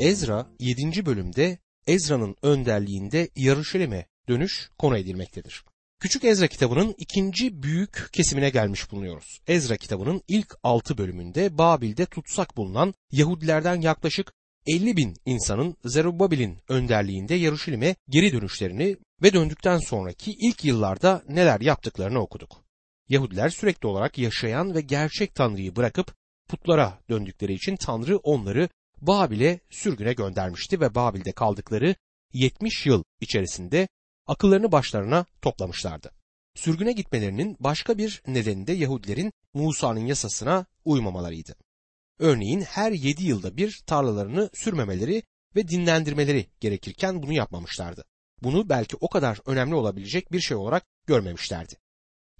Ezra 7. bölümde Ezra'nın önderliğinde Yarışilim'e dönüş konu edilmektedir. Küçük Ezra kitabının ikinci büyük kesimine gelmiş bulunuyoruz. Ezra kitabının ilk altı bölümünde Babil'de tutsak bulunan Yahudilerden yaklaşık 50 bin insanın Zerubbabel'in önderliğinde Yarışilim'e geri dönüşlerini ve döndükten sonraki ilk yıllarda neler yaptıklarını okuduk. Yahudiler sürekli olarak yaşayan ve gerçek Tanrı'yı bırakıp putlara döndükleri için Tanrı onları Babil'e sürgüne göndermişti ve Babil'de kaldıkları 70 yıl içerisinde akıllarını başlarına toplamışlardı. Sürgüne gitmelerinin başka bir nedeni de Yahudilerin Musa'nın yasasına uymamalarıydı. Örneğin her 7 yılda bir tarlalarını sürmemeleri ve dinlendirmeleri gerekirken bunu yapmamışlardı. Bunu belki o kadar önemli olabilecek bir şey olarak görmemişlerdi.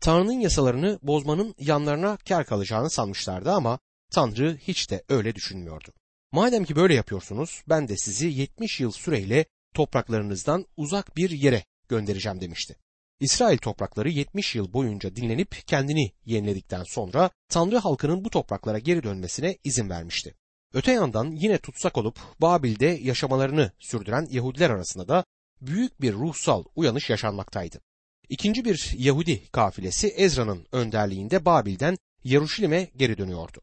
Tanrı'nın yasalarını bozmanın yanlarına kar kalacağını sanmışlardı ama Tanrı hiç de öyle düşünmüyordu. Madem ki böyle yapıyorsunuz ben de sizi 70 yıl süreyle topraklarınızdan uzak bir yere göndereceğim demişti. İsrail toprakları 70 yıl boyunca dinlenip kendini yeniledikten sonra Tanrı halkının bu topraklara geri dönmesine izin vermişti. Öte yandan yine tutsak olup Babil'de yaşamalarını sürdüren Yahudiler arasında da büyük bir ruhsal uyanış yaşanmaktaydı. İkinci bir Yahudi kafilesi Ezra'nın önderliğinde Babil'den Yaruşilim'e geri dönüyordu.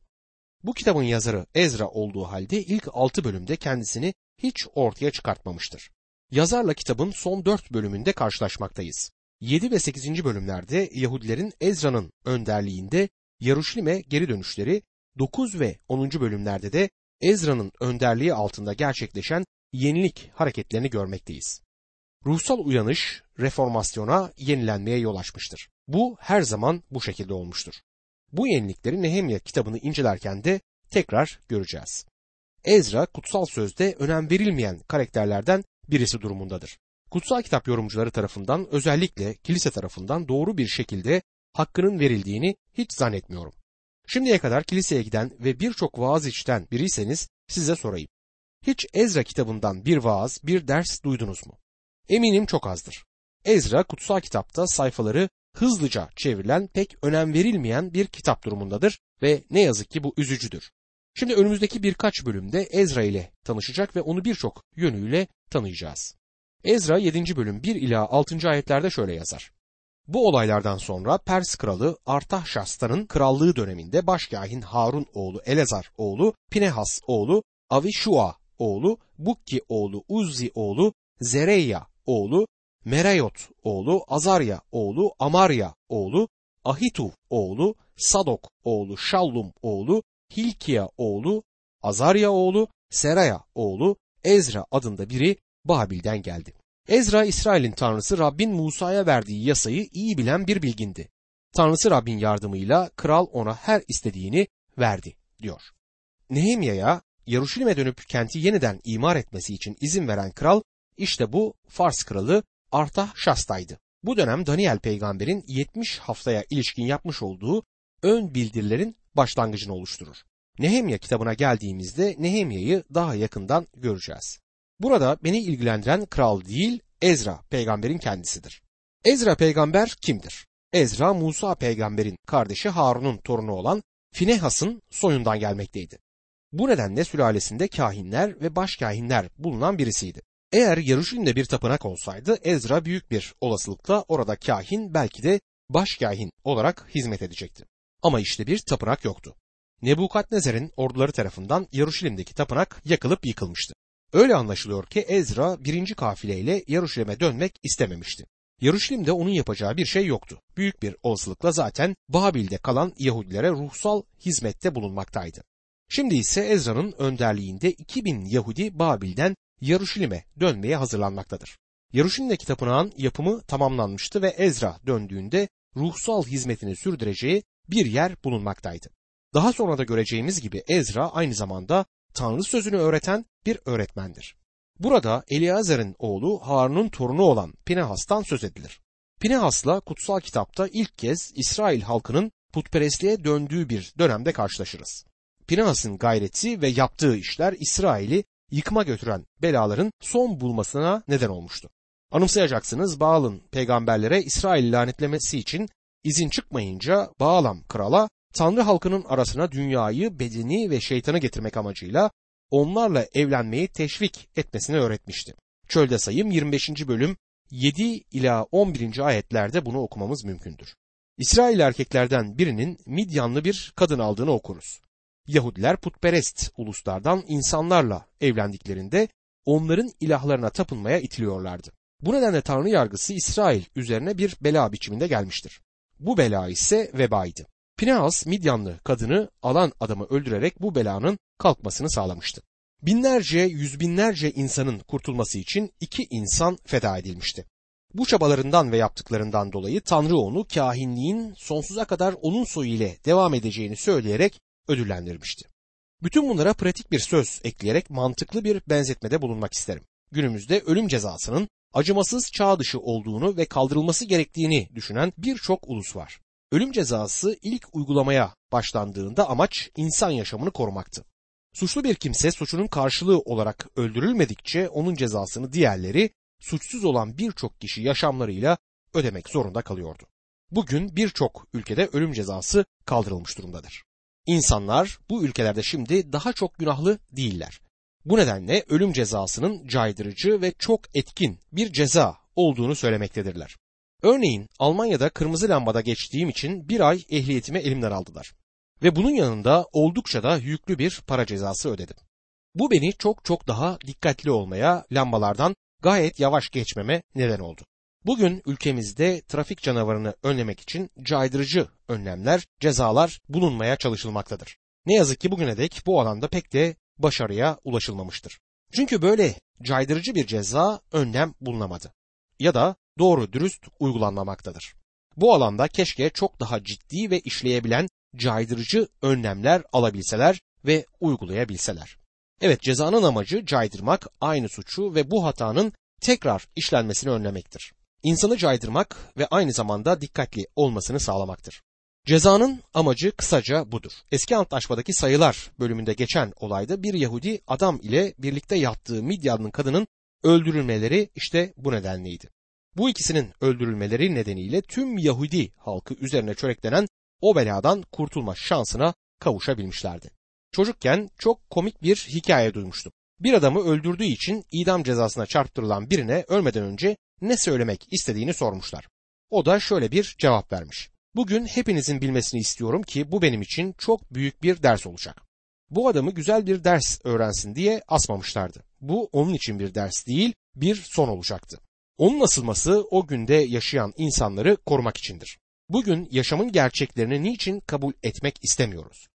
Bu kitabın yazarı Ezra olduğu halde ilk altı bölümde kendisini hiç ortaya çıkartmamıştır. Yazarla kitabın son dört bölümünde karşılaşmaktayız. 7 ve 8. bölümlerde Yahudilerin Ezra'nın önderliğinde Yaruşilim'e geri dönüşleri, 9 ve 10. bölümlerde de Ezra'nın önderliği altında gerçekleşen yenilik hareketlerini görmekteyiz. Ruhsal uyanış reformasyona, yenilenmeye yol açmıştır. Bu her zaman bu şekilde olmuştur. Bu yenilikleri Nehemya kitabını incelerken de tekrar göreceğiz. Ezra kutsal sözde önem verilmeyen karakterlerden birisi durumundadır. Kutsal kitap yorumcuları tarafından özellikle kilise tarafından doğru bir şekilde hakkının verildiğini hiç zannetmiyorum. Şimdiye kadar kiliseye giden ve birçok vaaz içten biriyseniz size sorayım. Hiç Ezra kitabından bir vaaz, bir ders duydunuz mu? Eminim çok azdır. Ezra kutsal kitapta sayfaları hızlıca çevrilen pek önem verilmeyen bir kitap durumundadır ve ne yazık ki bu üzücüdür. Şimdi önümüzdeki birkaç bölümde Ezra ile tanışacak ve onu birçok yönüyle tanıyacağız. Ezra 7. bölüm 1 ila 6. ayetlerde şöyle yazar. Bu olaylardan sonra Pers kralı Artahşasta'nın krallığı döneminde başkahin Harun oğlu Elezar oğlu Pinehas oğlu Avişua oğlu Bukki oğlu Uzzi oğlu Zereya oğlu Merayot oğlu Azarya oğlu Amarya oğlu Ahituv oğlu Sadok oğlu Şallum oğlu Hilkiya oğlu Azarya oğlu Seraya oğlu Ezra adında biri Babil'den geldi. Ezra İsrail'in tanrısı Rabbin Musa'ya verdiği yasayı iyi bilen bir bilgindi. Tanrısı Rabbin yardımıyla kral ona her istediğini verdi diyor. Nehemya'ya Yaruşilim'e dönüp kenti yeniden imar etmesi için izin veren kral işte bu Fars kralı Artahşasta'ydı. Bu dönem Daniel peygamberin 70 haftaya ilişkin yapmış olduğu ön bildirilerin başlangıcını oluşturur. Nehemya kitabına geldiğimizde Nehemya'yı daha yakından göreceğiz. Burada beni ilgilendiren kral değil Ezra peygamberin kendisidir. Ezra peygamber kimdir? Ezra Musa peygamberin kardeşi Harun'un torunu olan Finehas'ın soyundan gelmekteydi. Bu nedenle sülalesinde kahinler ve başkahinler bulunan birisiydi. Eğer Yaruşilim'de bir tapınak olsaydı Ezra büyük bir olasılıkla orada kahin belki de başkahin olarak hizmet edecekti. Ama işte bir tapınak yoktu. Nebukadnezar'ın orduları tarafından Yaruşilim'deki tapınak yakılıp yıkılmıştı. Öyle anlaşılıyor ki Ezra birinci kafileyle Yaruşilim'e dönmek istememişti. Yaruşilim'de onun yapacağı bir şey yoktu. Büyük bir olasılıkla zaten Babil'de kalan Yahudilere ruhsal hizmette bulunmaktaydı. Şimdi ise Ezra'nın önderliğinde 2000 Yahudi Babil'den Yaruşilim'e dönmeye hazırlanmaktadır. Yaruşilim'deki tapınağın yapımı tamamlanmıştı ve Ezra döndüğünde ruhsal hizmetini sürdüreceği bir yer bulunmaktaydı. Daha sonra da göreceğimiz gibi Ezra aynı zamanda Tanrı sözünü öğreten bir öğretmendir. Burada Eliazar'ın oğlu Harun'un torunu olan Pinehas'tan söz edilir. Pinehas'la kutsal kitapta ilk kez İsrail halkının putperestliğe döndüğü bir dönemde karşılaşırız. Pinehas'ın gayreti ve yaptığı işler İsrail'i yıkıma götüren belaların son bulmasına neden olmuştu. Anımsayacaksınız Baal'ın peygamberlere İsrail lanetlemesi için izin çıkmayınca Baalam krala Tanrı halkının arasına dünyayı, bedeni ve şeytanı getirmek amacıyla onlarla evlenmeyi teşvik etmesini öğretmişti. Çölde sayım 25. bölüm 7 ila 11. ayetlerde bunu okumamız mümkündür. İsrail erkeklerden birinin Midyanlı bir kadın aldığını okuruz. Yahudiler putperest uluslardan insanlarla evlendiklerinde onların ilahlarına tapınmaya itiliyorlardı. Bu nedenle Tanrı yargısı İsrail üzerine bir bela biçiminde gelmiştir. Bu bela ise vebaydı. Pinehas Midyanlı kadını alan adamı öldürerek bu belanın kalkmasını sağlamıştı. Binlerce, yüz binlerce insanın kurtulması için iki insan feda edilmişti. Bu çabalarından ve yaptıklarından dolayı Tanrı onu kahinliğin sonsuza kadar onun soyu ile devam edeceğini söyleyerek ödüllendirmişti. Bütün bunlara pratik bir söz ekleyerek mantıklı bir benzetmede bulunmak isterim. Günümüzde ölüm cezasının acımasız çağ dışı olduğunu ve kaldırılması gerektiğini düşünen birçok ulus var. Ölüm cezası ilk uygulamaya başlandığında amaç insan yaşamını korumaktı. Suçlu bir kimse suçunun karşılığı olarak öldürülmedikçe onun cezasını diğerleri suçsuz olan birçok kişi yaşamlarıyla ödemek zorunda kalıyordu. Bugün birçok ülkede ölüm cezası kaldırılmış durumdadır. İnsanlar bu ülkelerde şimdi daha çok günahlı değiller. Bu nedenle ölüm cezasının caydırıcı ve çok etkin bir ceza olduğunu söylemektedirler. Örneğin Almanya'da kırmızı lambada geçtiğim için bir ay ehliyetimi elimden aldılar. Ve bunun yanında oldukça da yüklü bir para cezası ödedim. Bu beni çok çok daha dikkatli olmaya, lambalardan gayet yavaş geçmeme neden oldu. Bugün ülkemizde trafik canavarını önlemek için caydırıcı önlemler, cezalar bulunmaya çalışılmaktadır. Ne yazık ki bugüne dek bu alanda pek de başarıya ulaşılmamıştır. Çünkü böyle caydırıcı bir ceza önlem bulunamadı. Ya da doğru dürüst uygulanmamaktadır. Bu alanda keşke çok daha ciddi ve işleyebilen caydırıcı önlemler alabilseler ve uygulayabilseler. Evet cezanın amacı caydırmak, aynı suçu ve bu hatanın tekrar işlenmesini önlemektir. İnsanı caydırmak ve aynı zamanda dikkatli olmasını sağlamaktır. Cezanın amacı kısaca budur. Eski Antlaşma'daki sayılar bölümünde geçen olayda bir Yahudi adam ile birlikte yattığı Midyanlı kadının öldürülmeleri işte bu nedenleydi. Bu ikisinin öldürülmeleri nedeniyle tüm Yahudi halkı üzerine çöreklenen o beladan kurtulma şansına kavuşabilmişlerdi. Çocukken çok komik bir hikaye duymuştum. Bir adamı öldürdüğü için idam cezasına çarptırılan birine ölmeden önce ne söylemek istediğini sormuşlar. O da şöyle bir cevap vermiş. Bugün hepinizin bilmesini istiyorum ki bu benim için çok büyük bir ders olacak. Bu adamı güzel bir ders öğrensin diye asmamışlardı. Bu onun için bir ders değil, bir son olacaktı. Onun asılması o günde yaşayan insanları korumak içindir. Bugün yaşamın gerçeklerini niçin kabul etmek istemiyoruz?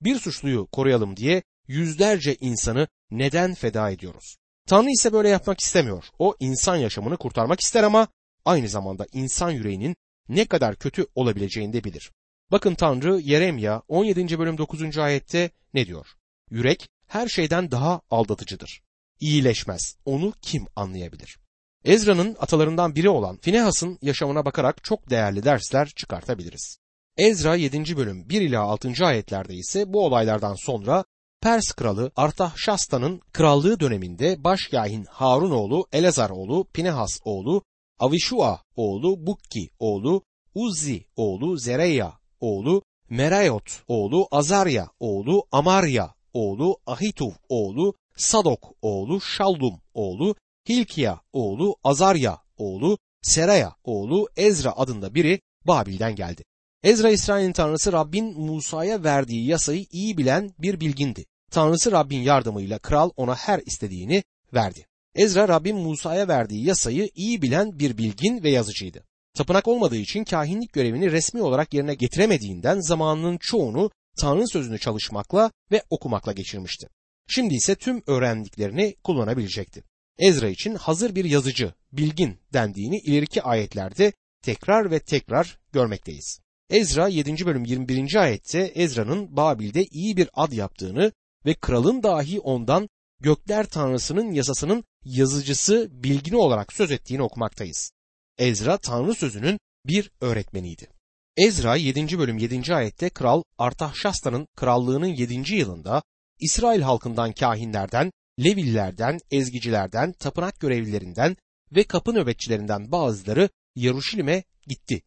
Bir suçluyu koruyalım diye yüzlerce insanı neden feda ediyoruz? Tanrı ise böyle yapmak istemiyor. O insan yaşamını kurtarmak ister ama aynı zamanda insan yüreğinin ne kadar kötü olabileceğini de bilir. Bakın Tanrı Yeremya 17. bölüm 9. ayette ne diyor? Yürek her şeyden daha aldatıcıdır. İyileşmez. Onu kim anlayabilir? Ezra'nın atalarından biri olan Finehas'ın yaşamına bakarak çok değerli dersler çıkartabiliriz. Ezra 7. bölüm 1 ila 6. ayetlerde ise bu olaylardan sonra Pers kralı Artahşasta'nın krallığı döneminde başkahin Harun oğlu Elazar oğlu Pinehas oğlu Avişua oğlu Bukki oğlu Uzzi oğlu Zereya oğlu Merayot oğlu Azarya oğlu Amarya oğlu Ahituv oğlu Sadok oğlu Şallum oğlu Hilkiya oğlu Azarya oğlu Seraya oğlu Ezra adında biri Babil'den geldi. Ezra İsrail'in tanrısı Rabbin Musa'ya verdiği yasayı iyi bilen bir bilgindi. Tanrısı Rabbin yardımıyla kral ona her istediğini verdi. Ezra Rabbin Musa'ya verdiği yasayı iyi bilen bir bilgin ve yazıcıydı. Tapınak olmadığı için kahinlik görevini resmi olarak yerine getiremediğinden zamanının çoğunu Tanrı sözünü çalışmakla ve okumakla geçirmişti. Şimdi ise tüm öğrendiklerini kullanabilecekti. Ezra için hazır bir yazıcı, bilgin dendiğini ileriki ayetlerde tekrar ve tekrar görmekteyiz. Ezra 7. bölüm 21. ayette Ezra'nın Babil'de iyi bir ad yaptığını ve kralın dahi ondan gökler tanrısının yasasının yazıcısı bilgini olarak söz ettiğini okumaktayız. Ezra Tanrı sözünün bir öğretmeniydi. Ezra 7. bölüm 7. ayette kral Artahşasta'nın krallığının 7. yılında İsrail halkından kahinlerden, Levililerden, ezgicilerden, tapınak görevlilerinden ve kapı nöbetçilerinden bazıları Yaruşilim'e gitti.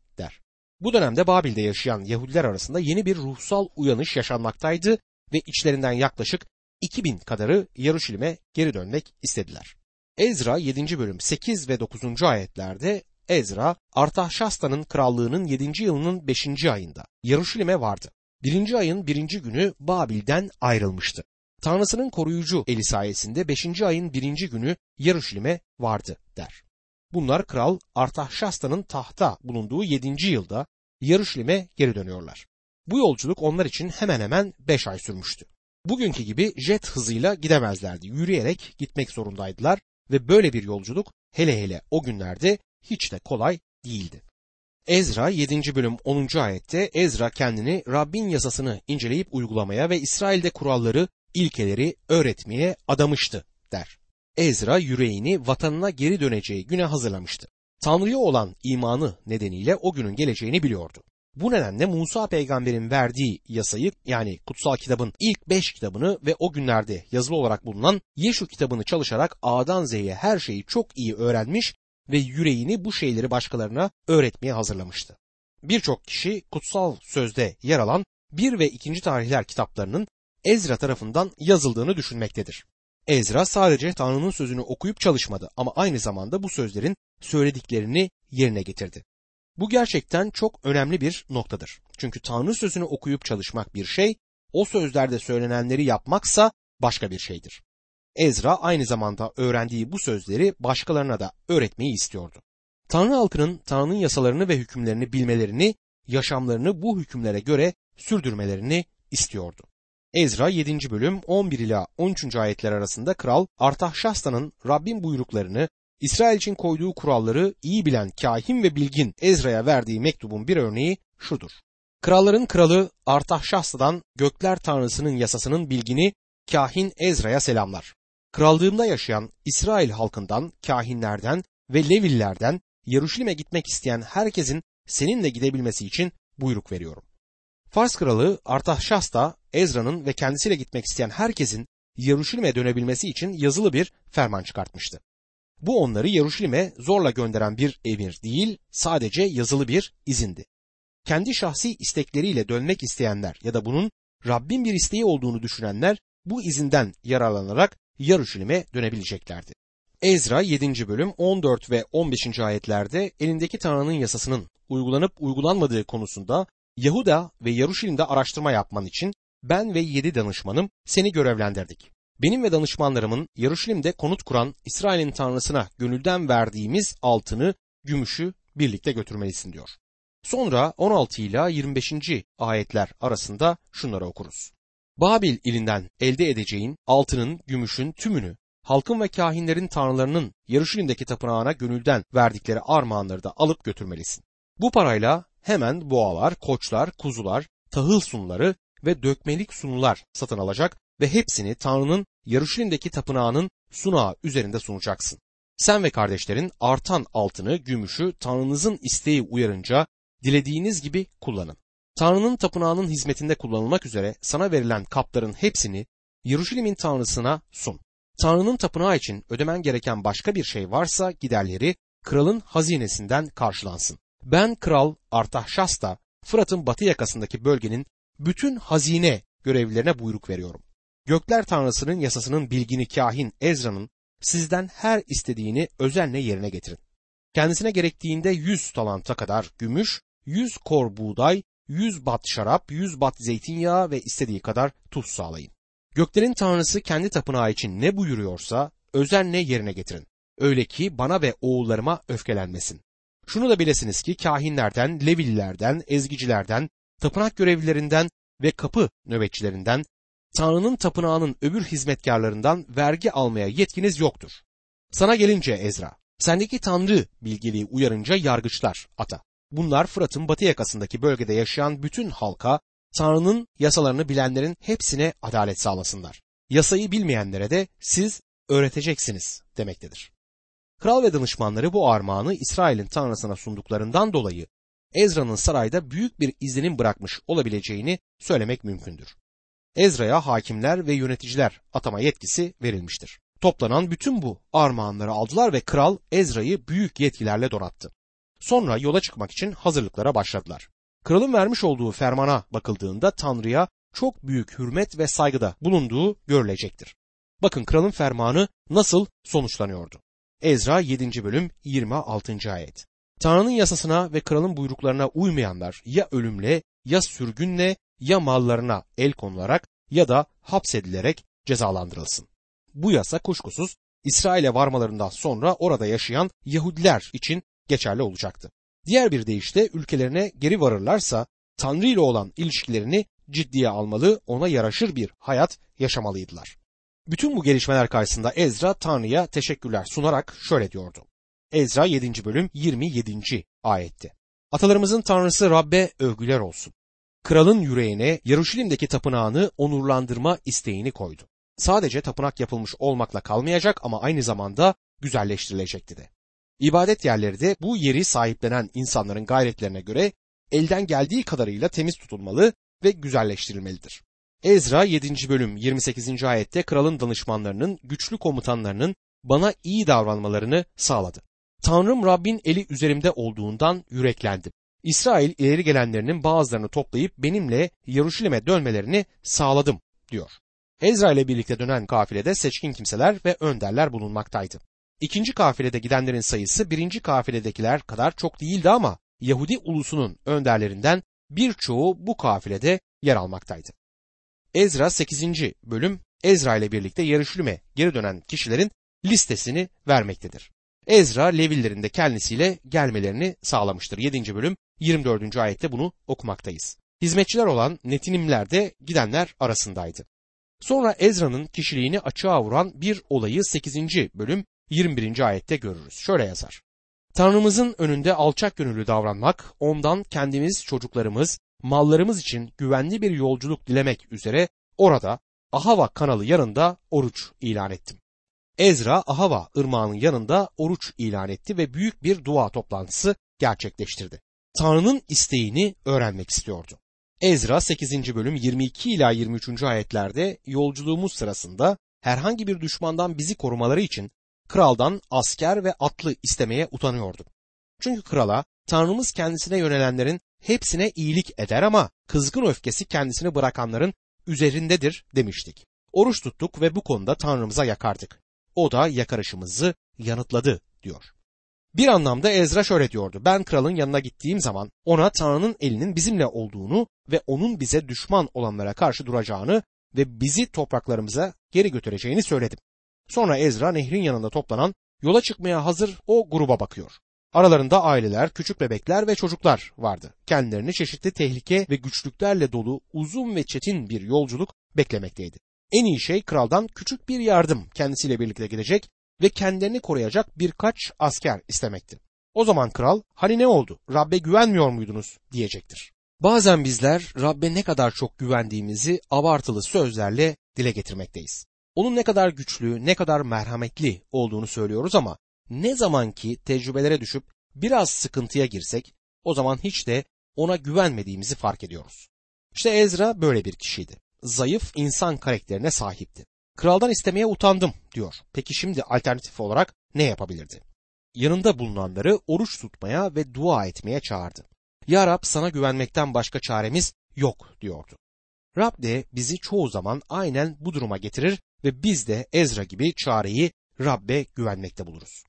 Bu dönemde Babil'de yaşayan Yahudiler arasında yeni bir ruhsal uyanış yaşanmaktaydı ve içlerinden yaklaşık 2000 kadarı Yaruşilim'e geri dönmek istediler. Ezra 7. bölüm 8 ve 9. ayetlerde Ezra Artahşasta'nın krallığının 7. yılının 5. ayında Yaruşilim'e vardı. 1. ayın 1. günü Babil'den ayrılmıştı. Tanrısının koruyucu eli sayesinde 5. ayın 1. günü Yaruşilim'e vardı der. Bunlar kral Artahşasta'nın tahta bulunduğu 7. yılda Yaruşilim'e geri dönüyorlar. Bu yolculuk onlar için hemen hemen 5 ay sürmüştü. Bugünkü gibi jet hızıyla gidemezlerdi. Yürüyerek gitmek zorundaydılar ve böyle bir yolculuk hele hele o günlerde hiç de kolay değildi. Ezra 7. bölüm 10. ayette Ezra kendini Rabbin yasasını inceleyip uygulamaya ve İsrail'de kuralları, ilkeleri öğretmeye adamıştı der. Ezra yüreğini vatanına geri döneceği güne hazırlamıştı. Tanrı'ya olan imanı nedeniyle o günün geleceğini biliyordu. Bu nedenle Musa peygamberin verdiği yasayı yani kutsal kitabın ilk beş kitabını ve o günlerde yazılı olarak bulunan Yeşu kitabını çalışarak A'dan Z'ye her şeyi çok iyi öğrenmiş ve yüreğini bu şeyleri başkalarına öğretmeye hazırlamıştı. Birçok kişi kutsal sözde yer alan 1 ve 2. tarihler kitaplarının Ezra tarafından yazıldığını düşünmektedir. Ezra sadece Tanrı'nın sözünü okuyup çalışmadı ama aynı zamanda bu sözlerin söylediklerini yerine getirdi. Bu gerçekten çok önemli bir noktadır. Çünkü Tanrı sözünü okuyup çalışmak bir şey, o sözlerde söylenenleri yapmaksa başka bir şeydir. Ezra aynı zamanda öğrendiği bu sözleri başkalarına da öğretmeyi istiyordu. Tanrı halkının Tanrı'nın yasalarını ve hükümlerini bilmelerini, yaşamlarını bu hükümlere göre sürdürmelerini istiyordu. Ezra 7. bölüm 11 ila 13. ayetler arasında kral Artahşasta'nın Rabbin buyruklarını İsrail için koyduğu kuralları iyi bilen kahin ve bilgin Ezra'ya verdiği mektubun bir örneği şudur. Kralların kralı Artahşasta'dan gökler tanrısının yasasının bilgini kahin Ezra'ya selamlar. Krallığımda yaşayan İsrail halkından, kahinlerden ve Levillerden Yeruşalim'e gitmek isteyen herkesin seninle gidebilmesi için buyruk veriyorum. Fars kralı Artahşasta, Ezra'nın ve kendisiyle gitmek isteyen herkesin Yeruşalim'e dönebilmesi için yazılı bir ferman çıkartmıştı. Bu onları Yeruşalim'e zorla gönderen bir emir değil, sadece yazılı bir izindi. Kendi şahsi istekleriyle dönmek isteyenler ya da bunun Rabbin bir isteği olduğunu düşünenler bu izinden yararlanarak Yeruşalim'e dönebileceklerdi. Ezra 7. bölüm 14 ve 15. ayetlerde elindeki Tanrı'nın yasasının uygulanıp uygulanmadığı konusunda Yahuda ve Yeruşalim'de araştırma yapman için ben ve yedi danışmanım seni görevlendirdik. Benim ve danışmanlarımın Yeruşalim'de konut kuran İsrail'in tanrısına gönülden verdiğimiz altını, gümüşü birlikte götürmelisin diyor. Sonra 16 ile 25. ayetler arasında şunları okuruz. Babil ilinden elde edeceğin altının, gümüşün tümünü, halkın ve kahinlerin tanrılarının Yeruşalim'deki tapınağına gönülden verdikleri armağanları da alıp götürmelisin. Bu parayla hemen boğalar, koçlar, kuzular, tahıl sunuları ve dökmelik sunular satın alacak ve hepsini Tanrı'nın Yaruşilim'deki tapınağının sunağı üzerinde sunacaksın. Sen ve kardeşlerin artan altını, gümüşü Tanrınızın isteği uyarınca dilediğiniz gibi kullanın. Tanrı'nın tapınağının hizmetinde kullanılmak üzere sana verilen kapların hepsini Yeruşalim'in Tanrısına sun. Tanrı'nın tapınağı için ödemen gereken başka bir şey varsa giderleri kralın hazinesinden karşılansın. Ben kral Artahşasta, Fırat'ın batı yakasındaki bölgenin bütün hazine görevlilerine buyruk veriyorum. Gökler Tanrısı'nın yasasının bilgini kahin Ezra'nın sizden her istediğini özenle yerine getirin. Kendisine gerektiğinde yüz talanta kadar gümüş, yüz kor buğday, yüz bat şarap, yüz bat zeytinyağı ve istediği kadar tuz sağlayın. Göklerin Tanrısı kendi tapınağı için ne buyuruyorsa özenle yerine getirin. Öyle ki bana ve oğullarıma öfkelenmesin. Şunu da bilesiniz ki kahinlerden, levililerden, ezgicilerden, tapınak görevlilerinden ve kapı nöbetçilerinden Tanrı'nın tapınağının öbür hizmetkarlarından vergi almaya yetkiniz yoktur. Sana gelince Ezra, sendeki Tanrı bilgeliği uyarınca yargıçlar ata. Bunlar Fırat'ın batı yakasındaki bölgede yaşayan bütün halka, Tanrı'nın yasalarını bilenlerin hepsine adalet sağlasınlar. Yasayı bilmeyenlere de siz öğreteceksiniz demektedir. Kral ve danışmanları bu armağanı İsrail'in Tanrısına sunduklarından dolayı Ezra'nın sarayda büyük bir izlenim bırakmış olabileceğini söylemek mümkündür. Ezra'ya hakimler ve yöneticiler atama yetkisi verilmiştir. Toplanan bütün bu armağanları aldılar ve kral Ezra'yı büyük yetkilerle donattı. Sonra yola çıkmak için hazırlıklara başladılar. Kralın vermiş olduğu fermana bakıldığında Tanrı'ya çok büyük hürmet ve saygıda bulunduğu görülecektir. Bakın kralın fermanı nasıl sonuçlanıyordu. Ezra 7. bölüm 26. ayet. Tanrı'nın yasasına ve kralın buyruklarına uymayanlar ya ölümle ya sürgünle ya mallarına el konularak ya da hapsedilerek cezalandırılsın. Bu yasa kuşkusuz İsrail'e varmalarından sonra orada yaşayan Yahudiler için geçerli olacaktı. Diğer bir deyişle ülkelerine geri varırlarsa Tanrı ile olan ilişkilerini ciddiye almalı, ona yaraşır bir hayat yaşamalıydılar. Bütün bu gelişmeler karşısında Ezra Tanrı'ya teşekkürler sunarak şöyle diyordu. Ezra 7. bölüm 27. ayette. Atalarımızın Tanrısı Rabbe övgüler olsun. Kralın yüreğine Yaruşilim'deki tapınağını onurlandırma isteğini koydu. Sadece tapınak yapılmış olmakla kalmayacak ama aynı zamanda güzelleştirilecekti de. İbadet yerleri de bu yeri sahiplenen insanların gayretlerine göre elden geldiği kadarıyla temiz tutulmalı ve güzelleştirilmelidir. Ezra 7. bölüm 28. ayette kralın danışmanlarının, güçlü komutanlarının bana iyi davranmalarını sağladı. Tanrım Rabbin eli üzerimde olduğundan yüreklendim. İsrail ileri gelenlerinin bazılarını toplayıp benimle Yaruşilim'e dönmelerini sağladım diyor. Ezra ile birlikte dönen kafilede seçkin kimseler ve önderler bulunmaktaydı. İkinci kafilede gidenlerin sayısı birinci kafiledekiler kadar çok değildi ama Yahudi ulusunun önderlerinden birçoğu bu kafilede yer almaktaydı. Ezra 8. bölüm Ezra ile birlikte Yarışlüme geri dönen kişilerin listesini vermektedir. Ezra Levillerin de kendisiyle gelmelerini sağlamıştır. 7. bölüm 24. ayette bunu okumaktayız. Hizmetçiler olan Netinimler de gidenler arasındaydı. Sonra Ezra'nın kişiliğini açığa vuran bir olayı 8. bölüm 21. ayette görürüz. Şöyle yazar. Tanrımızın önünde alçak gönüllü davranmak, ondan kendimiz, çocuklarımız, mallarımız için güvenli bir yolculuk dilemek üzere orada Ahava kanalı yanında oruç ilan ettim. Ezra Ahava ırmağının yanında oruç ilan etti ve büyük bir dua toplantısı gerçekleştirdi. Tanrı'nın isteğini öğrenmek istiyordu. Ezra 8. bölüm 22 ila 23. ayetlerde yolculuğumuz sırasında herhangi bir düşmandan bizi korumaları için kraldan asker ve atlı istemeye utanıyordum. Çünkü krala Tanrımız kendisine yönelenlerin hepsine iyilik eder ama kızgın öfkesi kendisini bırakanların üzerindedir demiştik. Oruç tuttuk ve bu konuda Tanrımıza yakardık. O da yakarışımızı yanıtladı diyor. Bir anlamda Ezra şöyle diyordu. Ben kralın yanına gittiğim zaman ona Tanrı'nın elinin bizimle olduğunu ve onun bize düşman olanlara karşı duracağını ve bizi topraklarımıza geri götüreceğini söyledim. Sonra Ezra nehrin yanında toplanan yola çıkmaya hazır o gruba bakıyor. Aralarında aileler, küçük bebekler ve çocuklar vardı. Kendilerini çeşitli tehlike ve güçlüklerle dolu uzun ve çetin bir yolculuk beklemekteydi. En iyi şey kraldan küçük bir yardım kendisiyle birlikte gidecek ve kendilerini koruyacak birkaç asker istemekti. O zaman kral hani ne oldu Rabbe güvenmiyor muydunuz diyecektir. Bazen bizler Rabbe ne kadar çok güvendiğimizi abartılı sözlerle dile getirmekteyiz. Onun ne kadar güçlü, ne kadar merhametli olduğunu söylüyoruz ama ne zaman ki tecrübelere düşüp biraz sıkıntıya girsek o zaman hiç de ona güvenmediğimizi fark ediyoruz. İşte Ezra böyle bir kişiydi. Zayıf insan karakterine sahipti. Kraldan istemeye utandım diyor. Peki şimdi alternatif olarak ne yapabilirdi? Yanında bulunanları oruç tutmaya ve dua etmeye çağırdı. Ya Rab sana güvenmekten başka çaremiz yok diyordu. Rab de bizi çoğu zaman aynen bu duruma getirir ve biz de Ezra gibi çareyi Rabbe güvenmekte buluruz.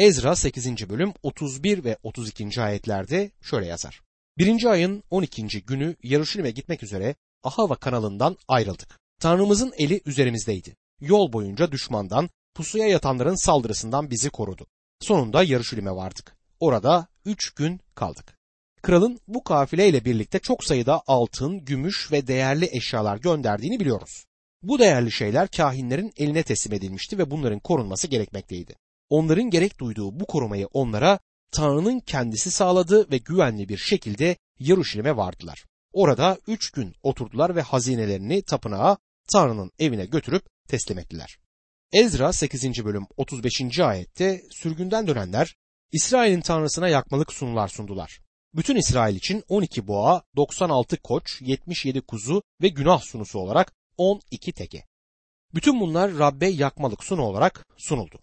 Ezra 8. bölüm 31 ve 32. ayetlerde şöyle yazar. Birinci ayın 12. günü Yaruşilim'e gitmek üzere Ahava kanalından ayrıldık. Tanrımızın eli üzerimizdeydi. Yol boyunca düşmandan, pusuya yatanların saldırısından bizi korudu. Sonunda Yarışilim'e vardık. Orada üç gün kaldık. Kralın bu kafileyle birlikte çok sayıda altın, gümüş ve değerli eşyalar gönderdiğini biliyoruz. Bu değerli şeyler kahinlerin eline teslim edilmişti ve bunların korunması gerekmekteydi. Onların gerek duyduğu bu korumayı onlara Tanrı'nın kendisi sağladı ve güvenli bir şekilde Yaruşilim'e vardılar. Orada üç gün oturdular ve hazinelerini tapınağa Tanrı'nın evine götürüp teslim ettiler. Ezra 8. bölüm 35. ayette sürgünden dönenler İsrail'in Tanrısına yakmalık sunular sundular. Bütün İsrail için 12 boğa, 96 koç, 77 kuzu ve günah sunusu olarak 12 teke. Bütün bunlar Rabbe yakmalık sunu olarak sunuldu.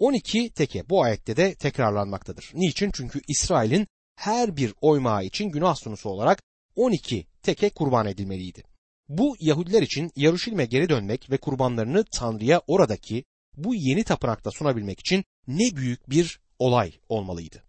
12 teke bu ayette de tekrarlanmaktadır. Niçin? Çünkü İsrail'in her bir oymağı için günah sunusu olarak 12 teke kurban edilmeliydi. Bu Yahudiler için Yaruşilim'e geri dönmek ve kurbanlarını Tanrı'ya oradaki bu yeni tapınakta sunabilmek için ne büyük bir olay olmalıydı.